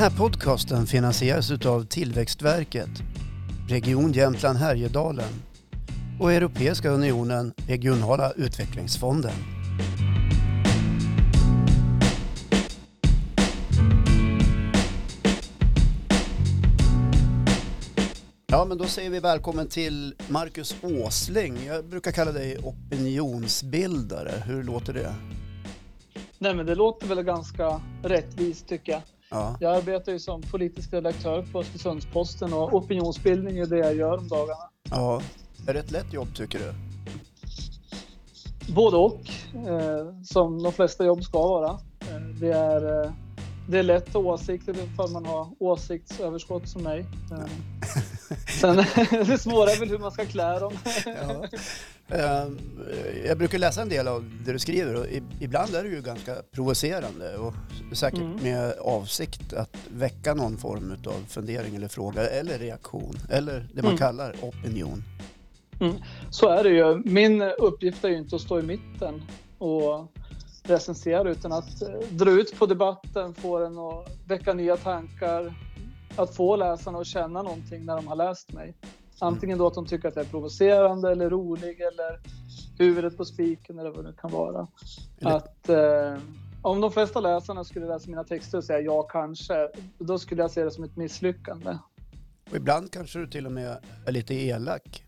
här podcasten finansieras utav Tillväxtverket, Region Jämtland Härjedalen och Europeiska Unionen Regionala Utvecklingsfonden. Ja, men då säger vi välkommen till Marcus Åsling. Jag brukar kalla dig opinionsbildare. Hur låter det? Nej, men det låter väl ganska rättvist tycker jag. Ja. Jag arbetar ju som politisk redaktör på Östersunds-Posten och opinionsbildning är det jag gör om dagarna. ja. Är det ett lätt jobb tycker du? Både och, eh, som de flesta jobb ska vara. Eh, det, är, eh, det är lätt åsikter ifall man har åsiktsöverskott som mig. Eh, sen det svåra är väl hur man ska klä dem. Ja. Ehm, Jag brukar läsa en del av det du skriver och ibland är det ju ganska provocerande och säkert Mm. med avsikt att väcka någon form av fundering eller fråga eller reaktion eller det man Mm. kallar opinion. Så är det ju. Min uppgift är ju inte att stå i mitten och recensera utan att eh, dra ut på debatten, få den att väcka nya tankar, att få läsarna att känna någonting när de har läst mig. Antingen då att de tycker att jag är provocerande eller rolig eller huvudet på spiken eller vad det kan vara. Eller- Att eh, om de flesta läsarna skulle läsa mina texter och säga ja kanske, då skulle jag se det som ett misslyckande. Och ibland kanske du till och med är lite elak.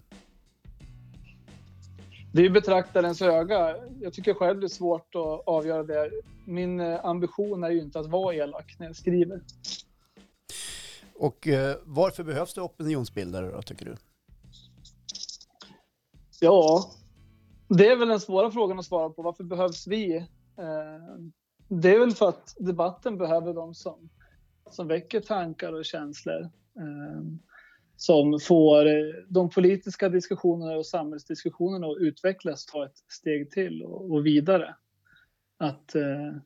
Det är betraktarens öga. Jag tycker själv det är svårt att avgöra det. Min eh, ambition är ju inte att vara elak när jag skriver. Och eh, varför behövs det opinionsbildare då tycker du? Ja, det är väl den svåra frågan att svara på. Varför behövs vi? Eh, Det är väl för att debatten behöver de som, som väcker tankar och känslor. eh, som får eh, de politiska diskussionerna och samhällsdiskussionerna att utvecklas, ta ett steg till och, och vidare. Att eh,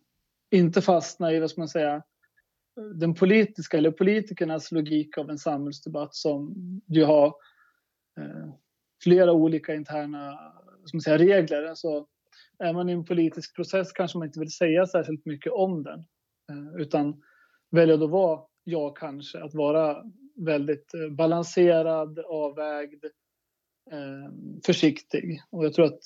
inte fastna i, vad ska man säga, den politiska eller politikernas logik av en samhällsdebatt som ju har eh, flera olika interna som säga, regler. Alltså, är man i en politisk process kanske man inte vill säga särskilt mycket om den. Eh, utan väljer då vara, ja kanske, att vara väldigt eh, balanserad, avvägd, eh, försiktig. Och jag tror att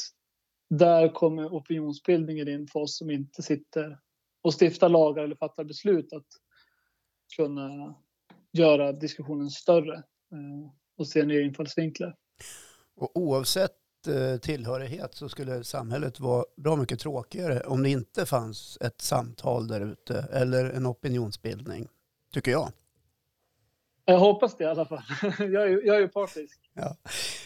där kommer opinionsbildningen in för oss som inte sitter och stiftar lagar eller fattar beslut att kunna göra diskussionen större eh, och se nya infallsvinklar. Och oavsett tillhörighet så skulle samhället vara bra mycket tråkigare om det inte fanns ett samtal där ute eller en opinionsbildning, tycker jag. Jag hoppas det i alla fall. Jag är, jag är partisk. Ja,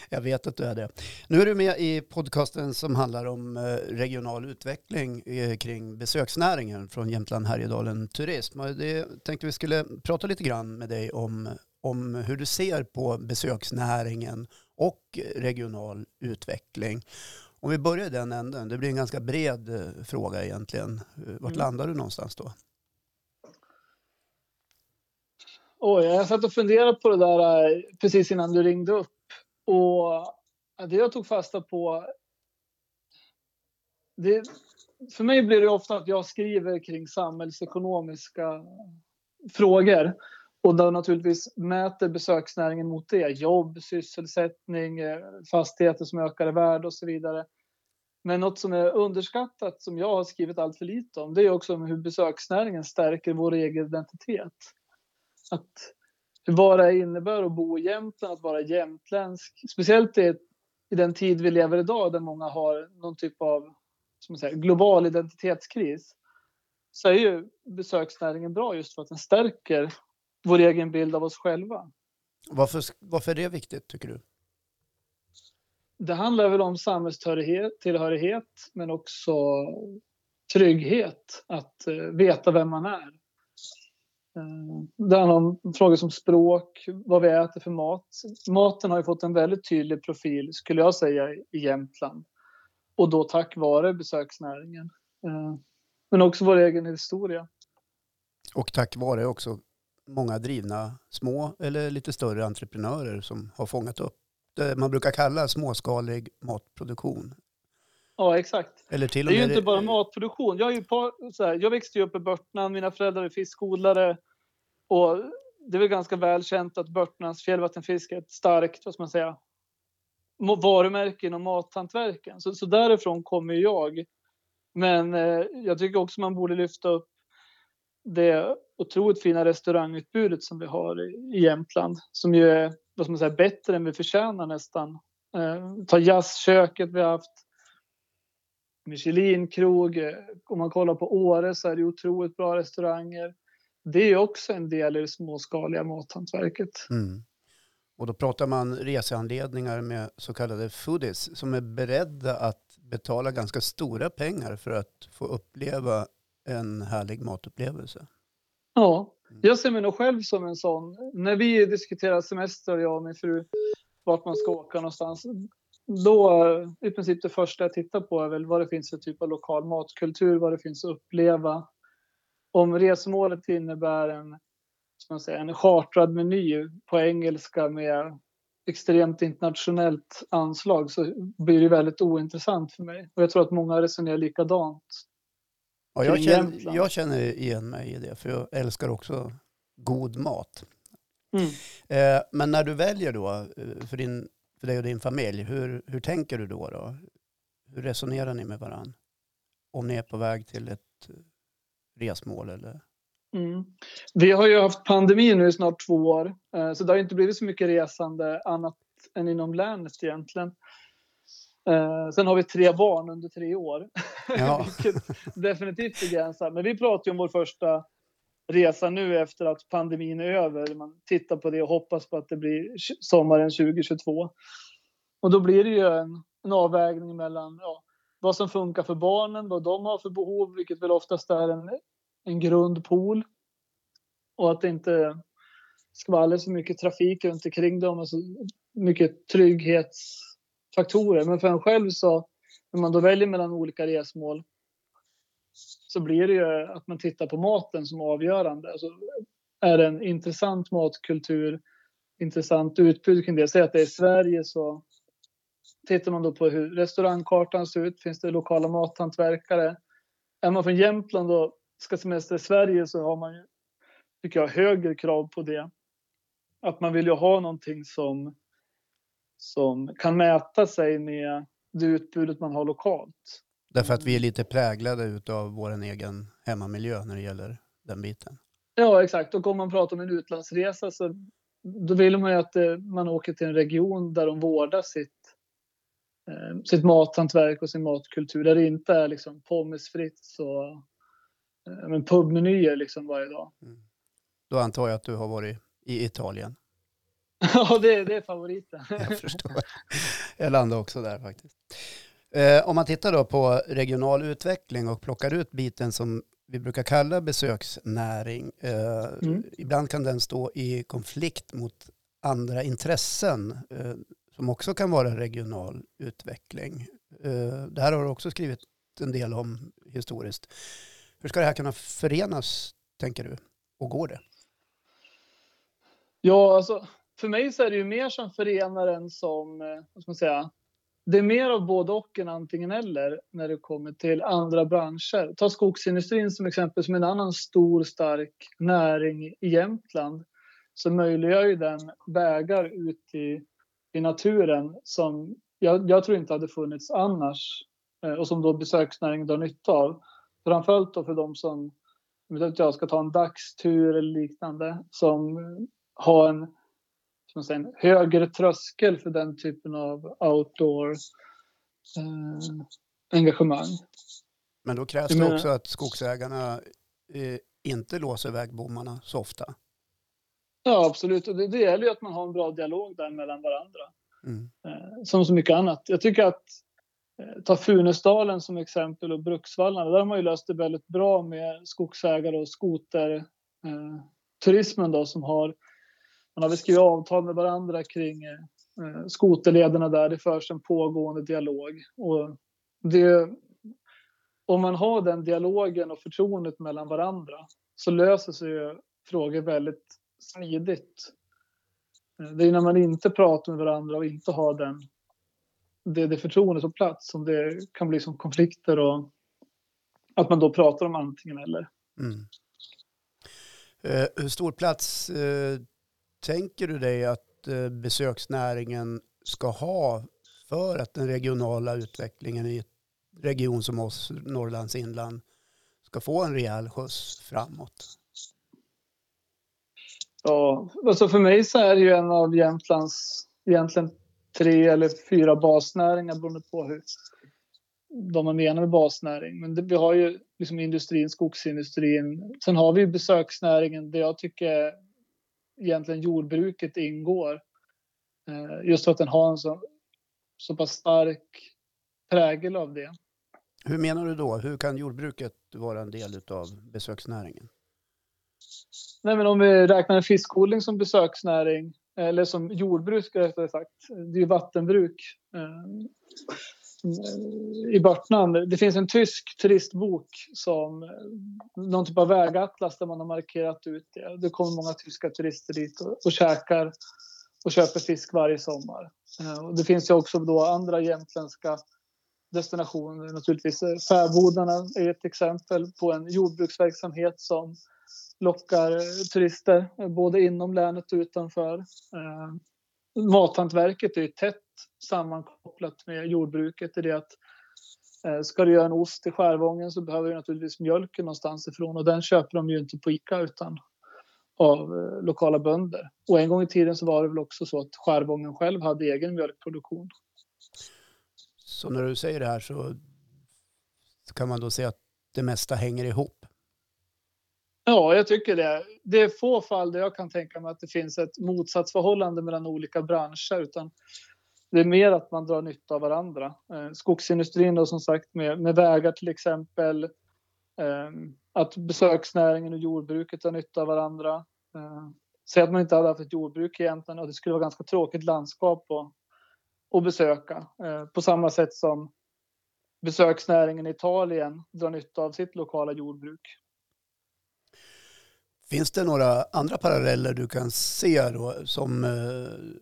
jag vet att du är det. Nu är du med i podcasten som handlar om eh, regional utveckling eh, kring besöksnäringen från Jämtland Härjedalen Turism. Och det tänkte vi skulle prata lite grann med dig om, om hur du ser på besöksnäringen och regional utveckling. Om vi börjar i den änden, det blir en ganska bred eh, fråga egentligen. Vart Mm. landar du någonstans då? Oj, jag satt och funderade på det där eh, precis innan du ringde upp. Och det jag tog fasta på... Det, för mig blir det ofta att jag skriver kring samhällsekonomiska frågor. Och då naturligtvis mäter besöksnäringen mot det. Jobb, sysselsättning, eh, fastigheter som ökar i värde och så vidare. Men något som är underskattat, som jag har skrivit allt för lite om, det är också hur besöksnäringen stärker vår egen identitet. Att vad det innebär att bo i Jämtland, att vara jämtländsk. Speciellt i, i den tid vi lever idag där många har någon typ av säger, global identitetskris. Så är ju besöksnäringen bra just för att den stärker vår egen bild av oss själva. Varför, varför är det viktigt tycker du? Det handlar väl om samhällstillhörighet tillhörighet, men också trygghet. Att eh, veta vem man är. Eh, det handlar om frågor som språk, vad vi äter för mat. Maten har ju fått en väldigt tydlig profil, skulle jag säga, i Jämtland. Och då tack vare besöksnäringen. Eh, men också vår egen historia. Och tack vare också många drivna små eller lite större entreprenörer som har fångat upp det man brukar kalla småskalig matproduktion. Ja, exakt. Eller till Det och är ju inte bara matproduktion. Jag, är ju par, så här, jag växte upp i Börtnan, mina föräldrar är fiskodlare. och det är väl ganska välkänt att Börtnans fjällvattenfiske är ett starkt, vad ska man säga, varumärke inom mathantverken. Så, så därifrån kommer jag. Men eh, jag tycker också man borde lyfta upp det otroligt fina restaurangutbudet som vi har i, i Jämtland som ju är vad ska man säga, bättre än vi förtjänar nästan. Eh, ta jazzköket vi har haft. Michelinkrog. Eh, om man kollar på Åre så är det otroligt bra restauranger. Det är också en del i det småskaliga mathantverket. Mm. Och då pratar man reseanledningar med så kallade foodies som är beredda att betala ganska stora pengar för att få uppleva en härlig matupplevelse. Ja, mm. jag ser mig nog själv som en sån. När vi diskuterar semester, jag och min fru, vart man ska åka någonstans, då i princip det första jag tittar på är väl vad det finns för typ av lokal matkultur, vad det finns att uppleva. Om resmålet innebär en, ska man säga, en chartrad meny på engelska med extremt internationellt anslag så blir det väldigt ointressant för mig. Och jag tror att många resonerar likadant. Ja, jag, känner, jag känner igen mig i det, för jag älskar också god mat. Mm. Eh, men när du väljer då eh, för, din, för dig och din familj, hur, hur tänker du då, då? Hur resonerar ni med varandra? Om ni är på väg till ett resmål eller? Mm. Vi har ju haft pandemi nu i snart två år, eh, så det har inte blivit så mycket resande annat än inom länet egentligen. Eh, sen har vi tre barn under tre år, ja. vilket definitivt begränsar. Men vi pratar ju om vår första resa nu efter att pandemin är över. Man tittar på det och hoppas på att det blir sommaren 2022. Och då blir det ju en, en avvägning mellan ja, vad som funkar för barnen, vad de har för behov, vilket väl oftast är en, en grundpool. Och att det inte skvaller så mycket trafik runt omkring dem, alltså mycket trygghetsfaktorer. Men för en själv så, när man då väljer mellan olika resmål, så blir det ju att man tittar på maten som avgörande. Alltså, är det en intressant matkultur, intressant utbud kring det. Säg att det är i Sverige så tittar man då på hur restaurangkartan ser ut. Finns det lokala mathantverkare? Är man från Jämtland och ska semestra i Sverige så har man ju, tycker jag, högre krav på det. Att man vill ju ha någonting som, som kan mäta sig med det utbudet man har lokalt. Därför att vi är lite präglade av vår egen hemmamiljö när det gäller den biten. Ja, exakt. Och om man pratar om en utlandsresa så då vill man ju att eh, man åker till en region där de vårdar sitt, eh, sitt mathantverk och sin matkultur. Där det inte är liksom pommes frites och eh, men pubmenyer liksom varje dag. Mm. Då antar jag att du har varit i Italien. ja, det, det är favoriten. jag förstår. Jag landade också där faktiskt. Eh, om man tittar då på regional utveckling och plockar ut biten som vi brukar kalla besöksnäring. Eh, mm. Ibland kan den stå i konflikt mot andra intressen eh, som också kan vara regional utveckling. Eh, det här har du också skrivit en del om historiskt. Hur ska det här kunna förenas, tänker du? Och går det? Ja, alltså för mig så är det ju mer som förenar än som, eh, vad ska man säga, det är mer av både och än antingen eller när det kommer till andra branscher. Ta skogsindustrin som exempel, som en annan stor stark näring i Jämtland. Så möjliggör ju den vägar ut i, i naturen som jag, jag tror inte hade funnits annars eh, och som då besöksnäringen drar nytta av. Framförallt då för de som jag ska ta en dagstur eller liknande som har en som säga, en högre tröskel för den typen av outdoor eh, engagemang. Men då krävs det också att skogsägarna eh, inte låser vägbommarna så ofta. Ja, absolut. Och det, det gäller ju att man har en bra dialog där mellan varandra. Mm. Eh, som så mycket annat. Jag tycker att eh, ta Funäsdalen som exempel och Bruksvallarna. Där har man ju löst det väldigt bra med skogsägare och skoterturismen då som har man har väl skrivit avtal med varandra kring eh, skoterlederna där. Det förs en pågående dialog. Och det, om man har den dialogen och förtroendet mellan varandra så löser sig ju frågor väldigt smidigt. Eh, det är när man inte pratar med varandra och inte har den, det, det förtroendet på plats som det kan bli som konflikter och att man då pratar om antingen eller. Mm. Eh, hur stor plats eh, tänker du dig att eh, besöksnäringen ska ha för att den regionala utvecklingen i en region som oss, Norrlands inland, ska få en rejäl skjuts framåt? Ja, alltså för mig så är det ju en av Jämtlands egentligen tre eller fyra basnäringar beroende på hur vad man menar med basnäring. Men det, vi har ju liksom industrin, skogsindustrin. Sen har vi besöksnäringen där jag tycker egentligen jordbruket ingår. Eh, just för att den har en så, så pass stark prägel av det. Hur menar du då? Hur kan jordbruket vara en del av besöksnäringen? Nej, men om vi räknar en fiskodling som besöksnäring eller som jordbruk rättare sagt. Det är ju vattenbruk eh, i Börtnan. Det finns en tysk turistbok som någon typ av vägatlas där man har markerat ut det. Det kommer många tyska turister dit och, och käkar och köper fisk varje sommar. Eh, och det finns ju också då andra jämtländska destinationer. Naturligtvis eh, Fäbodarna är ett exempel på en jordbruksverksamhet som lockar eh, turister både inom länet och utanför. Mathantverket är ju tätt sammankopplat med jordbruket i det att eh, ska du göra en ost i Skärvången så behöver du naturligtvis mjölken någonstans ifrån och den köper de ju inte på ICA utan av eh, lokala bönder. Och en gång i tiden så var det väl också så att Skärvången själv hade egen mjölkproduktion. Så när du säger det här så kan man då säga att det mesta hänger ihop? Ja, jag tycker det. Det är få fall där jag kan tänka mig att det finns ett motsatsförhållande mellan olika branscher utan det är mer att man drar nytta av varandra. Eh, skogsindustrin då som sagt med, med vägar till exempel. Eh, att besöksnäringen och jordbruket drar nytta av varandra. Eh, säg att man inte hade haft ett jordbruk egentligen och det skulle vara ganska tråkigt landskap att, att besöka. Ehm, på samma sätt som besöksnäringen i Italien drar nytta av sitt lokala jordbruk. Finns det några andra paralleller du kan se då som eh,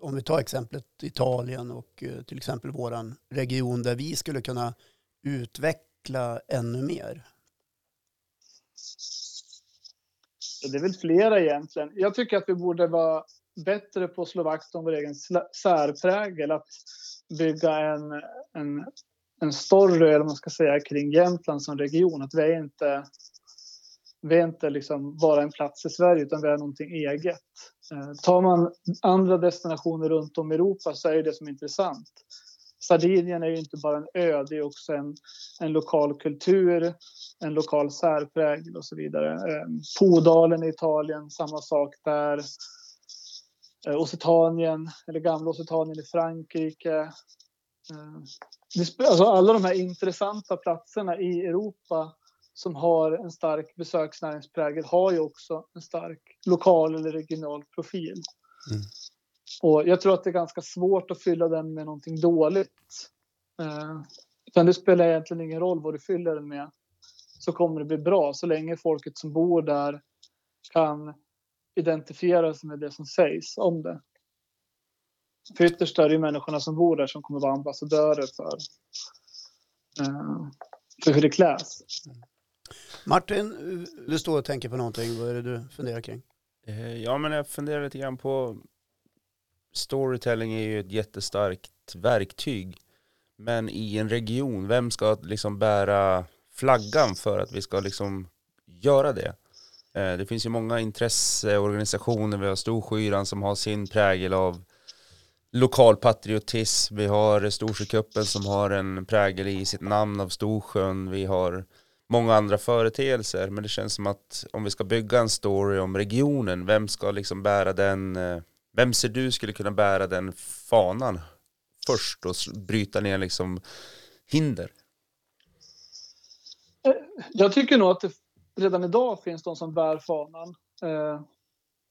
om vi tar exemplet Italien och eh, till exempel vår region där vi skulle kunna utveckla ännu mer? Det är väl flera egentligen. Jag tycker att vi borde vara bättre på att slå vakt om vår egen särprägel. Att bygga en, en, en story, eller man ska säga, kring Jämtland som region. Att vi är inte, vi är inte liksom bara en plats i Sverige, utan vi är någonting eget. Eh, tar man andra destinationer runt om i Europa så är det som intressant. Sardinien är ju inte bara en ö, det är också en, en lokal kultur, en lokal särprägel och så vidare. Eh, Podalen i Italien, samma sak där. Eh, Occitanien, eller gamla Occitanien i Frankrike. Alltså alla de här intressanta platserna i Europa som har en stark besöksnäringsprägel har ju också en stark lokal eller regional profil. Mm. Och jag tror att det är ganska svårt att fylla den med någonting dåligt. Eh, utan det spelar egentligen ingen roll vad du fyller den med så kommer det bli bra så länge folket som bor där kan identifiera sig med det som sägs om det. För ytterst är det människorna som bor där som kommer vara ambassadörer för, eh, för hur det kläs. Mm. Martin, du står och tänker på någonting. Vad är det du funderar kring? Eh, ja, men jag funderar lite grann på storytelling är ju ett jättestarkt verktyg. Men i en region, vem ska liksom bära flaggan för att vi ska liksom göra det? Eh, det finns ju många intresseorganisationer, vi har Storskyran som har sin prägel av lokal patriotism, vi har Storsjökuppen som har en prägel i sitt namn av Storsjön, vi har många andra företeelser. Men det känns som att om vi ska bygga en story om regionen, vem ska liksom bära den, eh, vem ser du skulle kunna bära den fanan först och bryta ner liksom hinder? Eh, jag tycker nog att det redan idag finns de som bär fanan. Eh,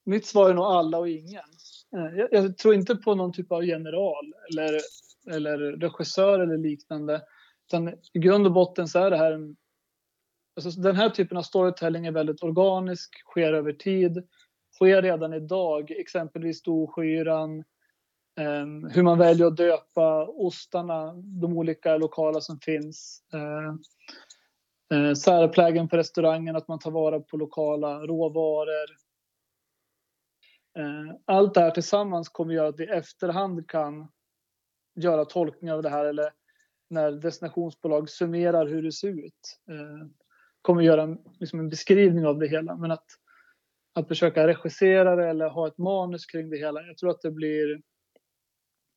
mitt svar är nog alla och ingen. jag, tror inte på någon typ av general eller, eller regissör eller liknande. Utan I grund och botten så är det här en Alltså, den här typen av storytelling är väldigt organisk, sker över tid, sker redan idag, exempelvis Storskyran, eh, hur man väljer att döpa ostarna, de olika lokala som finns. Eh, Eh, särplägen på restaurangen, att man tar vara på lokala råvaror. Eh, allt det här tillsammans kommer göra att vi i efterhand kan göra tolkningar av det här eller när destinationsbolag summerar hur det ser ut. Ehm, Kommer göra en, liksom en beskrivning av det hela. Men att, att försöka regissera det eller ha ett manus kring det hela, jag tror att det blir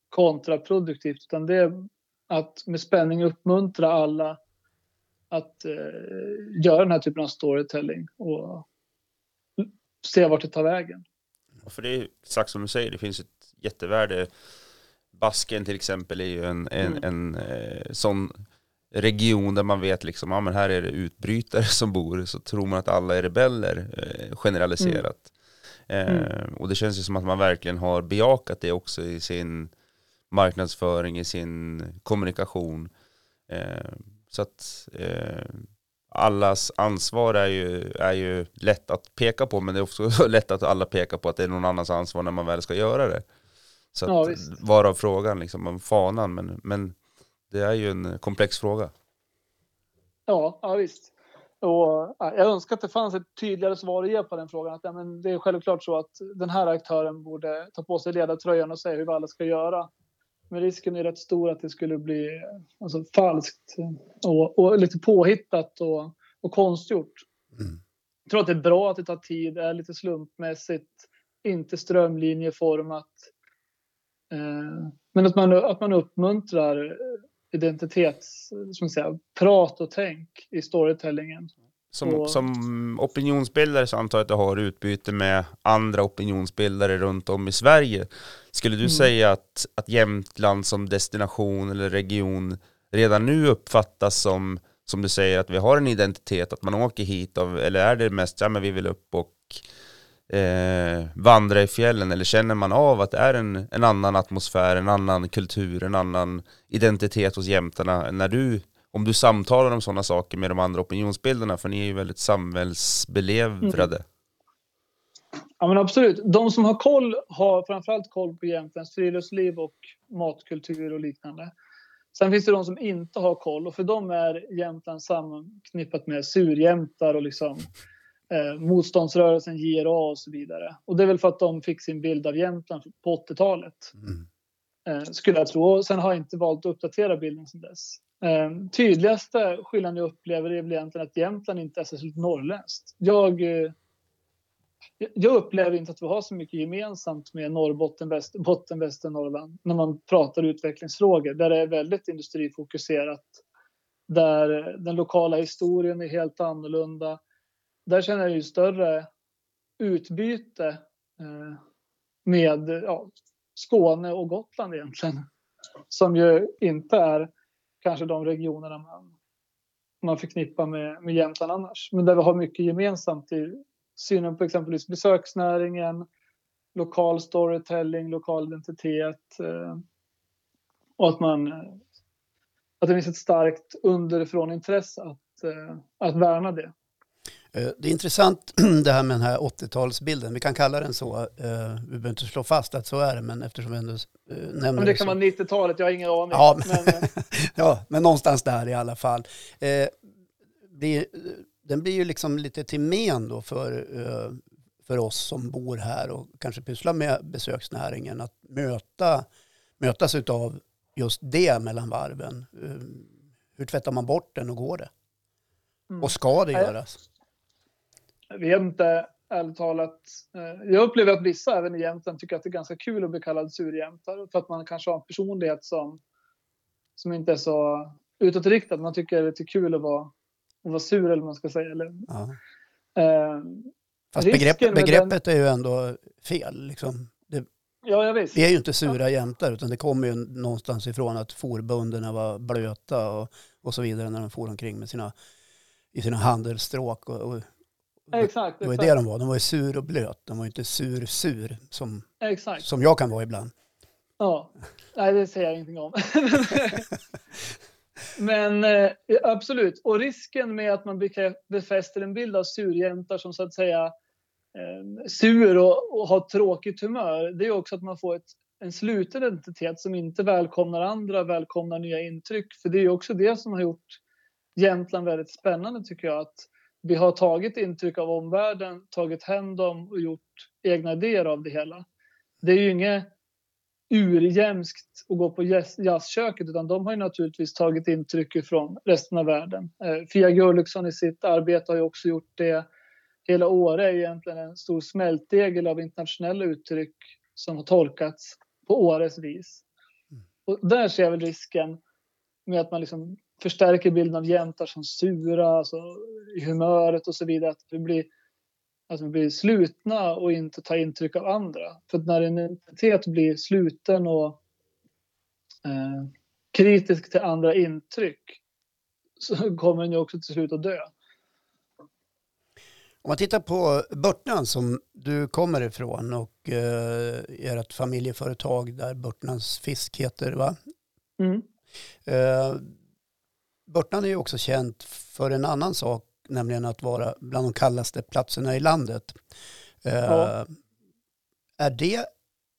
kontraproduktivt. Utan det är att med spänning uppmuntra alla att eh, göra den här typen av storytelling och se vart det tar vägen. För det är exakt som du säger, det finns ett jättevärde. Basken till exempel är ju en, en, mm. en eh, sån region där man vet liksom, ja men här är det utbrytare som bor, så tror man att alla är rebeller eh, generaliserat. Mm. Eh, mm. och det känns ju som att man verkligen har bejakat det också i sin marknadsföring, i sin kommunikation. Eh, så att eh, allas ansvar är ju, är ju lätt att peka på, men det är också lätt att alla pekar på att det är någon annans ansvar när man väl ska göra det. Så ja, att, varav frågan liksom om fanan, men, men det är ju en komplex fråga. Ja, ja visst. Och jag önskar att det fanns ett tydligare svar att ge på den frågan. Att, ja, men det är självklart så att den här aktören borde ta på sig ledartröjan och säga hur vi alla ska göra. Men risken är rätt stor att det skulle bli alltså, falskt och, och lite påhittat och, och konstgjort. Mm. Jag tror att det är bra att det tar tid, är lite slumpmässigt, inte strömlinjeformat. Eh, men att man, att man uppmuntrar identitets, som säga, prat och tänk i storytellingen. Som, och... som opinionsbildare så antar jag att du har utbyte med andra opinionsbildare runt om i Sverige. Skulle du mm. säga att, att Jämtland som destination eller region redan nu uppfattas som, som du säger, att vi har en identitet, att man åker hit av, eller är det mest, ja men vi vill upp och eh, vandra i fjällen, eller känner man av att det är en, en annan atmosfär, en annan kultur, en annan identitet hos jämtarna när du om du samtalar om sådana saker med de andra opinionsbildarna, för ni är ju väldigt samhällsbelevrade. Mm. Ja men absolut. De som har koll har framförallt koll på Jämtlands friluftsliv och matkultur och liknande. Sen finns det de som inte har koll och för dem är Jämtland sammanknippat med surjämtar och liksom eh, motståndsrörelsen JRA och så vidare. Och det är väl för att de fick sin bild av Jämtland på 80-talet. Mm. Eh, skulle jag tro. Och sen har jag inte valt att uppdatera bilden sedan dess. Eh, tydligaste skillnaden jag upplever är väl egentligen att Jämtland inte är särskilt norrländskt. Jag, eh, jag upplever inte att vi har så mycket gemensamt med Norrbotten, Västerbotten, Västernorrland när man pratar utvecklingsfrågor där det är väldigt industrifokuserat. Där den lokala historien är helt annorlunda. Där känner jag ju större utbyte eh, med ja, Skåne och Gotland egentligen. Som ju inte är kanske de regionerna man, man förknippar med, med Jämtland annars. Men där vi har mycket gemensamt i synen på exempelvis besöksnäringen, lokal storytelling, lokal identitet eh, och att man att det finns ett starkt underifrån intresse att, eh, att värna det. Eh, det är intressant det här med den här 80-talsbilden. Vi kan kalla den så. Eh, vi behöver inte slå fast att så är det, men eftersom vi ändå eh, nämner men det. kan vara 90-talet, jag har ingen aning. Ja, men, ja, men någonstans där i alla fall. den blir ju liksom lite till men då för, för oss som bor här och kanske pysslar med besöksnäringen. Att möta, mötas av just det mellan varven. Hur tvättar man bort den och går det? Mm. Och ska det göras? Jag vet inte, ärligt talat. Eh, jag upplever att vissa även i Jämtland tycker att det är ganska kul att bli kallad surjämtare för att man kanske har en personlighet som, som inte är så utåtriktad. Man tycker det är lite kul att vara, att vara sur eller vad man ska säga. Eller, ja. eh, Fast begrepp, begreppet den, är ju ändå fel. Liksom. Det, ja, jag visst. Vi är ju inte sura ja. jämtar utan det kommer ju någonstans ifrån att forbunderna var blöta och, och så vidare när de for omkring med sina, i sina handelsstråk. Och, och Exakt. Det var ju det de var. De var ju sur och blöt. De var ju inte sur-sur som, som jag kan vara ibland. Ja, nej det säger jag ingenting om. Men eh, absolut, och risken med att man befäster en bild av surjämtar som så att säga eh, sur och, och har tråkigt humör, det är också att man får ett, en sluten identitet som inte välkomnar andra, välkomnar nya intryck. För det är ju också det som har gjort Jämtland väldigt spännande tycker jag. Att vi har tagit intryck av omvärlden, tagit hem dem och gjort egna idéer av det hela. Det är ju inget urjämskt att gå på jazzköket utan de har ju naturligtvis tagit intryck från resten av världen. Eh, Fia Gurluksson i sitt arbete har ju också gjort det. Hela Åre är egentligen en stor smältdegel av internationella uttryck som har tolkats på Åres vis. Mm. Och där ser jag väl risken med att man liksom förstärker bilden av jämtar som sura, alltså i humöret och så vidare. Att vi blir, att vi blir slutna och inte tar intryck av andra. För när en identitet blir sluten och eh, kritisk till andra intryck så kommer den ju också till slut att dö. Om man tittar på Börtnan som du kommer ifrån och eh, ert familjeföretag där Börtnans fisk heter va? Mm. Eh, Börtnan är ju också känt för en annan sak, nämligen att vara bland de kallaste platserna i landet. Eh, ja. Är det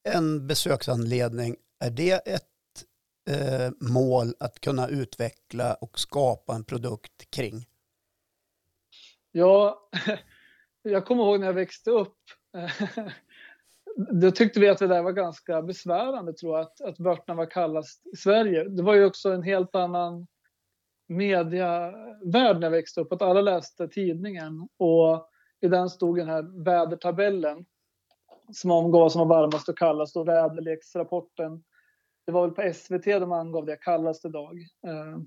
en besöksanledning? Är det ett eh, mål att kunna utveckla och skapa en produkt kring? Ja, jag kommer ihåg när jag växte upp. Då tyckte vi att det där var ganska besvärande tror jag, att, att Börtnan var kallast i Sverige. Det var ju också en helt annan medievärld när jag växte upp. Att alla läste tidningen och i den stod den här vädertabellen som angav som var varmast och kallast och väderleksrapporten. Det var väl på SVT de angav det kallaste dag. Eh,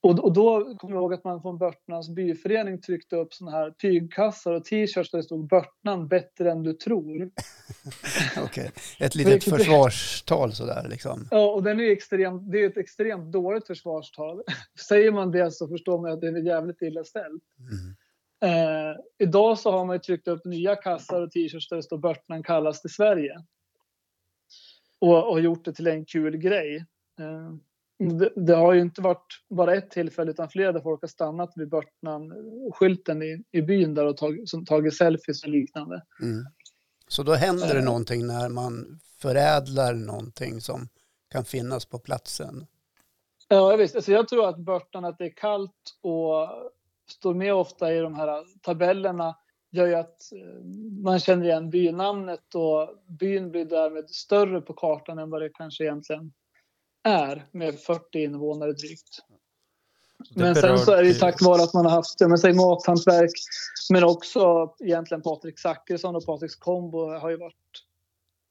och, och då kommer jag ihåg att man från Börtnans byförening tryckte upp såna här tygkassar och t-shirts där det stod Börtnan bättre än du tror. Okej, okay. ett litet försvarstal sådär liksom. Ja, och den är extremt, det är ett extremt dåligt försvarstal. Säger man det så förstår man att det är jävligt illa ställt. Mm. Eh, idag så har man ju tryckt upp nya kassar och t-shirts där det står Börtnan kallas till Sverige. Och, och gjort det till en kul grej. Eh, det, det, har ju inte varit bara ett tillfälle utan flera där folk har stannat vid Börtnan-skylten i, i byn där och tag, som tagit selfies och liknande. Mm. Så då händer det någonting när man förädlar någonting som kan finnas på platsen? Ja visst, alltså jag tror att Börtnan, att det är kallt och står med ofta i de här tabellerna gör ju att eh, man känner igen bynamnet och byn blir därmed större på kartan än vad det kanske egentligen är med 40 invånare drygt. Men sen så är det ju tack vare att man har haft men, säg mathantverk, men också egentligen Patrik Zackrisson och Patriks kombo har ju varit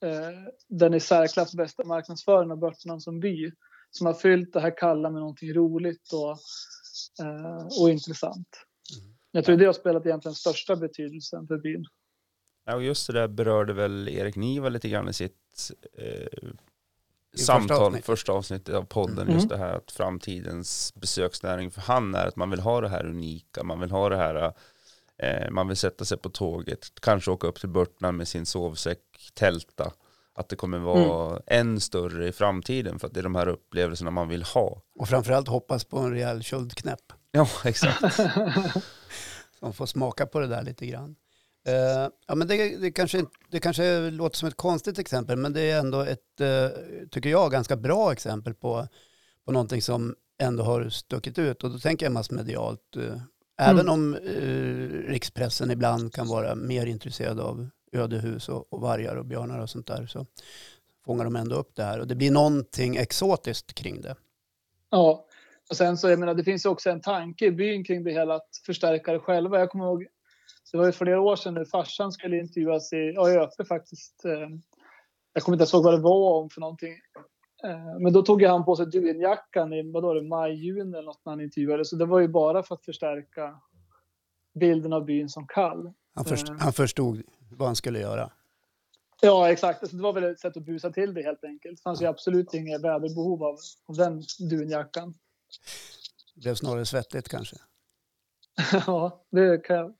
eh, den i särklass bästa marknadsföringen av Börtnan som by. Som har fyllt det här kalla med någonting roligt och, eh, och intressant. Jag tror det har spelat egentligen största betydelsen för byn. Ja, och just det där berörde väl Erik Niva lite grann i sitt eh, samtal, första, avsnitt. första avsnittet av podden, mm. just det här att framtidens besöksnäring för han är att man vill ha det här unika, man vill ha det här, eh, man vill sätta sig på tåget, kanske åka upp till Burtnan med sin sovsäck, tälta, att det kommer vara mm. än större i framtiden för att det är de här upplevelserna man vill ha. Och framförallt hoppas på en rejäl köldknäpp. Ja, exakt. man får smaka på det där lite grann. Uh, ja, men det, det, kanske, det kanske låter som ett konstigt exempel, men det är ändå ett, uh, tycker jag, ganska bra exempel på, på någonting som ändå har stuckit ut. Och då tänker jag massmedialt. Uh, även mm. om rikspressen ibland kan vara mer intresserad av ödehus och, och vargar och björnar och sånt där, så fångar de ändå upp det här. Och det blir någonting exotiskt kring det. Ja, och sen så, jag menar, det finns också en tanke i byn kring det hela att förstärka det själva. Jag kommer ihåg det var ju flera år sedan när farsan skulle intervjuas i ÖP faktiskt. Eh, jag kommer inte ihåg vad det var om för någonting. Eh, men då tog han på sig dunjackan i vad det, maj, juni eller något när han intervjuade. Så det var ju bara för att förstärka bilden av byn som kall. Han, först, eh. han förstod vad han skulle göra. Ja, exakt. Alltså, det var väl ett sätt att busa till det helt enkelt. Det fanns ju absolut inget väderbehov av, av den dunjackan. Det blev snarare svettigt kanske? ja, det kan jag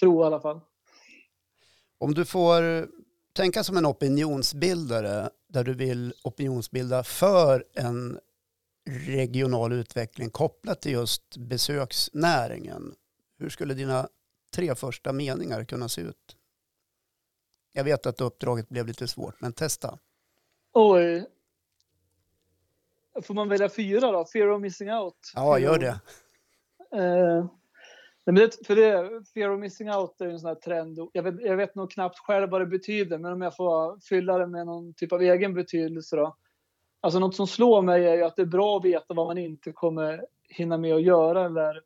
tro i alla fall. Om du får tänka som en opinionsbildare där du vill opinionsbilda för en regional utveckling kopplat till just besöksnäringen. Hur skulle dina tre första meningar kunna se ut? Jag vet att uppdraget blev lite svårt, men testa. Oj. får man välja fyra då? Fear of missing out. Ja, gör det. Men det, för det, fear of missing out är en sån här trend. Jag vet, jag vet nog knappt själv vad det betyder, men om jag får fylla det med någon typ av egen betydelse då. Alltså något som slår mig är ju att det är bra att veta vad man inte kommer hinna med att göra eller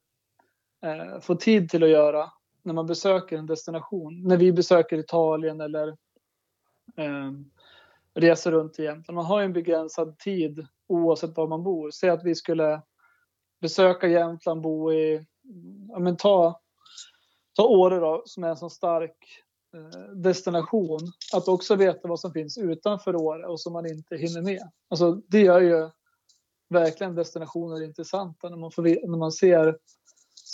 eh, få tid till att göra när man besöker en destination. När vi besöker Italien eller eh, reser runt i Jämtland. Man har ju en begränsad tid oavsett var man bor. Säg att vi skulle besöka Jämtland, bo i, ja men ta, ta Åre då, som är en så stark eh, destination. Att också veta vad som finns utanför Åre och som man inte hinner med. Alltså det gör ju verkligen destinationer intressanta när man, får, när man ser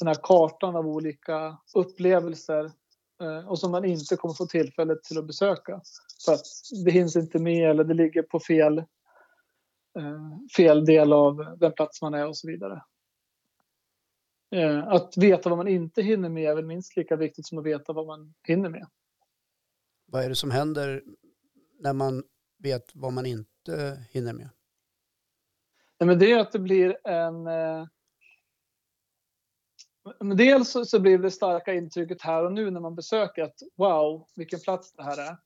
den här kartan av olika upplevelser eh, och som man inte kommer få tillfälle till att besöka. För att det hinns inte med eller det ligger på fel, eh, fel del av den plats man är och så vidare. Eh, att veta vad man inte hinner med är väl minst lika viktigt som att veta vad man hinner med. Vad är det som händer när man vet vad man inte hinner med? Nej, men det är att det blir en... Eh, dels så, så blir det starka intrycket här och nu när man besöker att wow, vilken plats det här är.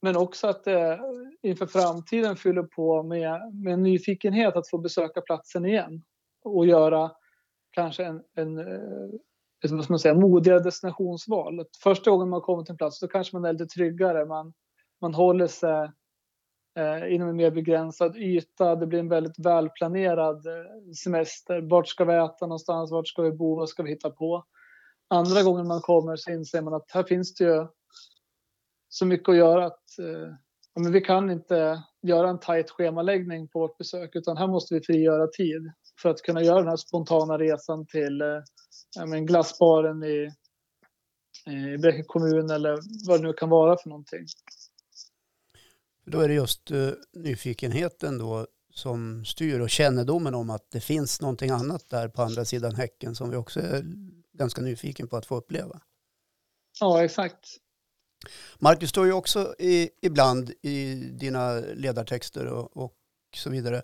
Men också att det inför framtiden fyller på med, med en nyfikenhet att få besöka platsen igen och göra kanske en, en eh, liksom, vad ska man säga, modigare destinationsval. Första gången man kommer till en plats så kanske man är lite tryggare. Man, man håller sig eh, inom en mer begränsad yta. Det blir en väldigt välplanerad eh, semester. Vart ska vi äta någonstans? Vart ska vi bo? Vad ska vi hitta på? Andra gången man kommer så inser man att här finns det ju så mycket att göra att eh, men vi kan inte göra en tajt schemaläggning på vårt besök utan här måste vi frigöra tid för att kunna göra den här spontana resan till eh, men glassbaren i, i Bräcke kommun eller vad det nu kan vara för någonting. Då är det just uh, nyfikenheten då som styr och kännedomen om att det finns någonting annat där på andra sidan häcken som vi också är ganska nyfiken på att få uppleva. Ja, exakt. Marcus, står ju också i, ibland i dina ledartexter och, och så vidare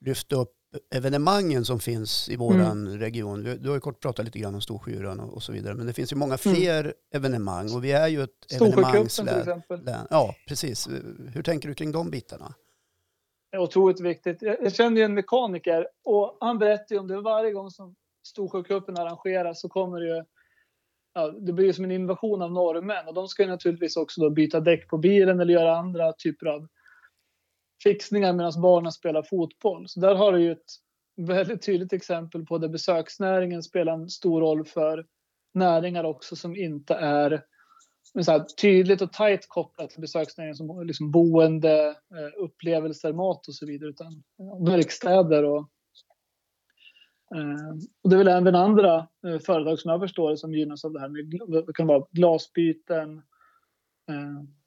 lyft upp evenemangen som finns i vår mm. region. Du, du, har ju kort pratat lite grann om Storskyran och, och, så vidare, men det finns ju många mm. fler mm. evenemang och vi är ju ett evenemangslän. till exempel. Ja, precis. Hur tänker du kring de bitarna? Det är otroligt viktigt. Jag känner ju en mekaniker och han berättar ju om det varje gång som Storsjöcupen arrangeras så kommer det ju Ja, det blir ju som en invasion av norrmän och de ska ju naturligtvis också då byta däck på bilen eller göra andra typer av fixningar medan barnen spelar fotboll. Så där har du ju ett väldigt tydligt exempel på där besöksnäringen spelar en stor roll för näringar också som inte är så tydligt och tajt kopplat till besöksnäringen som liksom boende, eh, upplevelser, mat och så vidare utan verkstäder och, eh, och det är väl även andra eh, företag som jag förstår det som gynnas av det här med det kan vara glasbyten,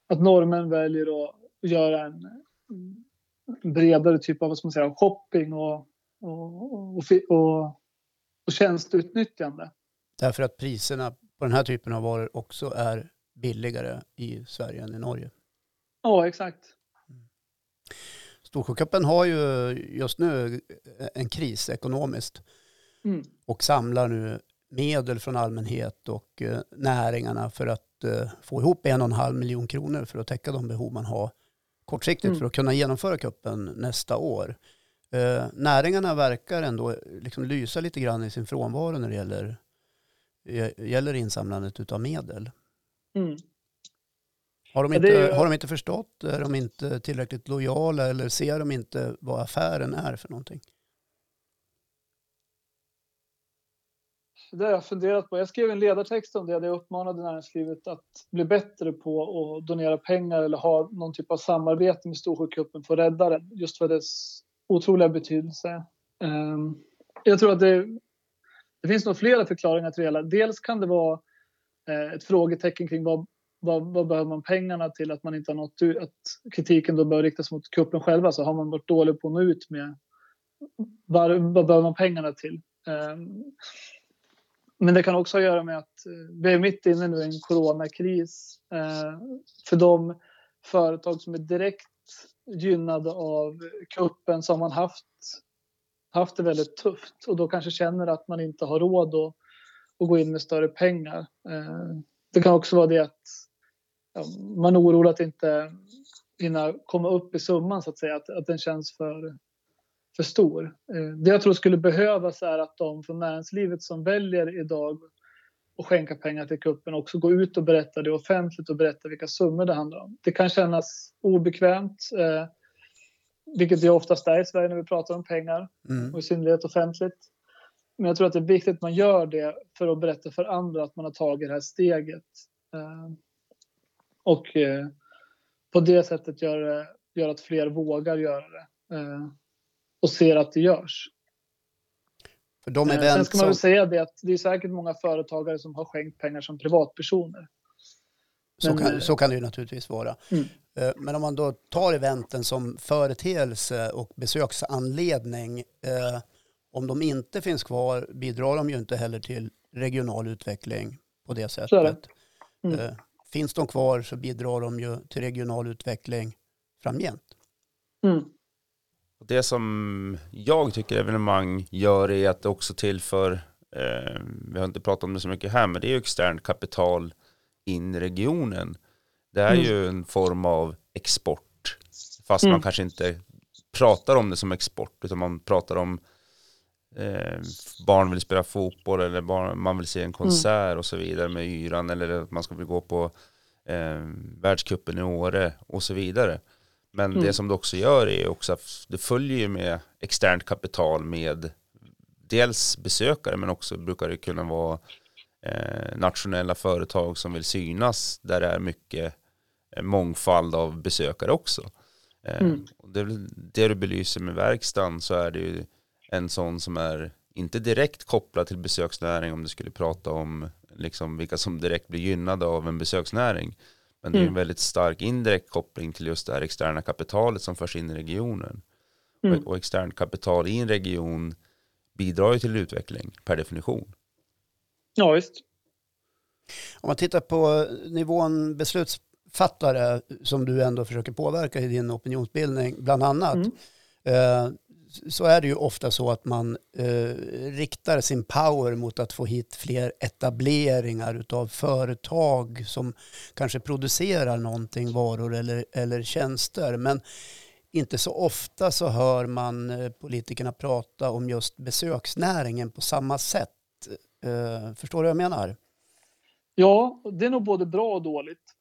att normen väljer att göra en bredare typ av vad man säga, shopping och, och, och, och, och tjänsteutnyttjande. Därför att priserna på den här typen av varor också är billigare i Sverige än i Norge. Ja, exakt. Storsjöcupen har ju just nu en kris ekonomiskt mm. och samlar nu medel från allmänhet och eh, näringarna för att eh, få ihop en och en halv miljon kronor för att täcka de behov man har kortsiktigt mm. för att kunna genomföra kuppen nästa år. Eh, näringarna verkar ändå liksom lysa lite grann i sin frånvaro när det gäller, gäller insamlandet av medel. Mm. Har, de inte, ju... har de inte förstått? Är de inte tillräckligt lojala eller ser de inte vad affären är för någonting? Det har jag funderat på. Jag skrev en ledartext om det där jag uppmanade näringslivet att bli bättre på att donera pengar eller ha någon typ av samarbete med Storsjökuppen för att rädda den, just för dess otroliga betydelse. Ehm, jag tror att det, det finns nog flera förklaringar till det hela. Dels kan det vara eh, ett frågetecken kring vad, vad, vad behöver man pengarna till? Att man inte har nått ut, att kritiken då bör riktas mot kuppen själva. Så har man varit dålig på att nå ut med vad, vad behöver man pengarna till? Ehm, men det kan också ha att göra med att eh, vi är mitt inne nu i en coronakris. Eh, för de företag som är direkt gynnade av kuppen så har man haft haft det väldigt tufft och då kanske känner att man inte har råd att, att gå in med större pengar. Eh, det kan också vara det att man är orolig att inte hinna komma upp i summan så att säga, att, att den känns för, för stor. Eh, det jag tror skulle behövas är att de från näringslivet som väljer idag att skänka pengar till kuppen också gå ut och berätta det offentligt och berätta vilka summor det handlar om. Det kan kännas obekvämt, eh, vilket det oftast är i Sverige när vi pratar om pengar mm. och i synnerhet offentligt. Men jag tror att det är viktigt att man gör det för att berätta för andra att man har tagit det här steget. Eh, och eh, på det sättet gör, gör att fler vågar göra det och ser att det görs. För de event Sen ska man väl säga det att det är säkert många företagare som har skänkt pengar som privatpersoner. Så, kan, så kan det ju naturligtvis vara. Mm. Men om man då tar eventen som företeelse och besöksanledning, eh, om de inte finns kvar bidrar de ju inte heller till regional utveckling på det sättet. Mm. Eh, finns de kvar så bidrar de ju till regional utveckling framgent. Mm. Det som jag tycker evenemang gör är att det också tillför, eh, vi har inte pratat om det så mycket här, men det är ju externt kapital in i regionen. Det är mm. ju en form av export, fast mm. man kanske inte pratar om det som export, utan man pratar om eh, barn vill spela fotboll eller barn, man vill se en konsert mm. och så vidare med yran eller att man ska vilja gå på eh, världskuppen i Åre och så vidare. Men mm. det som det också gör är också att det följer ju med externt kapital med dels besökare men också brukar det kunna vara eh, nationella företag som vill synas där det är mycket eh, mångfald av besökare också. Eh, mm. det, det du belyser med verkstaden så är det ju en sån som är inte direkt kopplad till besöksnäring om du skulle prata om liksom vilka som direkt blir gynnade av en besöksnäring. Men det är en mm. väldigt stark indirekt koppling till just det här externa kapitalet som förs in i regionen. Mm. Och, externt kapital i en region bidrar ju till utveckling per definition. Ja, visst. Om man tittar på nivån beslutsfattare som du ändå försöker påverka i din opinionsbildning, bland annat. Mm. Eh, så är det ju ofta så att man eh, riktar sin power mot att få hit fler etableringar av företag som kanske producerar någonting, varor eller, eller tjänster. Men inte så ofta så hör man eh, politikerna prata om just besöksnäringen på samma sätt. Eh, förstår du vad jag menar? Ja, det är nog både bra och dåligt.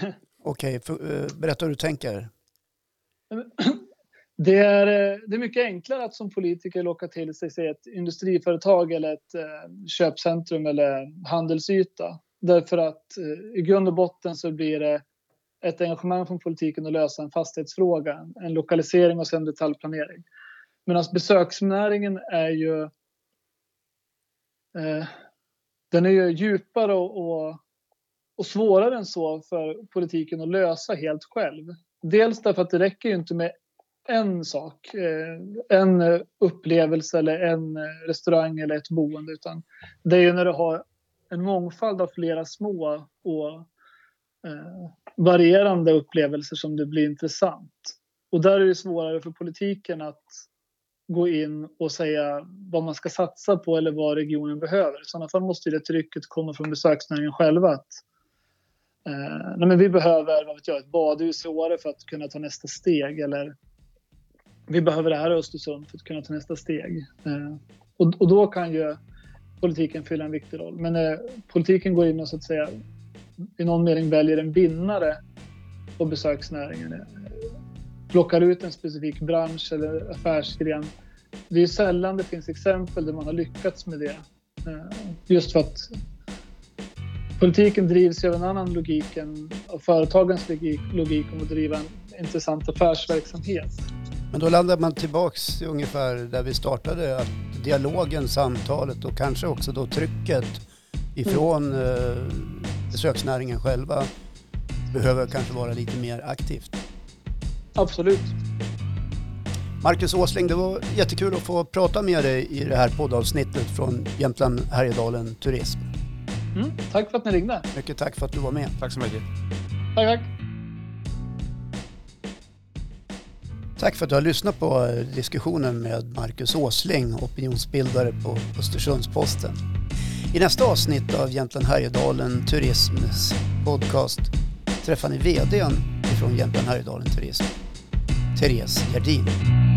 Okej, okay, eh, berätta hur du tänker. Det är, eh, det är mycket enklare att som politiker locka till sig, sig ett industriföretag eller ett eh, köpcentrum eller handelsyta. Därför att eh, i grund och botten så blir det ett engagemang från politiken att lösa en fastighetsfråga, en lokalisering och sen detaljplanering. Medan besöksnäringen är ju eh, den är ju djupare och, och, och, svårare än så för politiken att lösa helt själv. Dels därför att det räcker ju inte med en sak, eh, en eh, upplevelse eller en eh, restaurang eller ett boende utan det är ju när du har en mångfald av flera små och eh, varierande upplevelser som det blir intressant. Och där är det svårare för politiken att gå in och säga vad man ska satsa på eller vad regionen behöver. I sådana fall måste det trycket komma från besöksnäringen själva. Att, eh, nej men vi behöver vad vet jag, ett badhus i Åre för att kunna ta nästa steg eller vi behöver det här i Östersund för att kunna ta nästa steg. Eh, och, och, då kan ju politiken fylla en viktig roll. Men eh, politiken går in och så att säga i någon mening väljer en vinnare på besöksnäringen. Eh, plockar ut en specifik bransch eller affärsgren. Det är sällan det finns exempel där man har lyckats med det. Eh, just för att politiken drivs av en annan logik än av företagens logik, logik om att driva en intressant affärsverksamhet. Men då landar man tillbaks ungefär där vi startade, att dialogen, samtalet och kanske också då trycket ifrån mm. eh, besöksnäringen själva behöver kanske vara lite mer aktivt. Absolut. Marcus Åsling, det var jättekul att få prata med dig i det här poddavsnittet från Jämtland Härjedalen Turism. Mm, tack för att ni ringde. Mycket tack för att du var med. Tack så mycket. Tack, tack. Tack för att du har lyssnat på eh, diskussionen med Marcus Åsling, opinionsbildare på Östersundsposten. I nästa avsnitt av Jämtland Härjedalen Turisms podcast träffar ni vdn från Jämtland Härjedalen Turism, Therese Gerdin.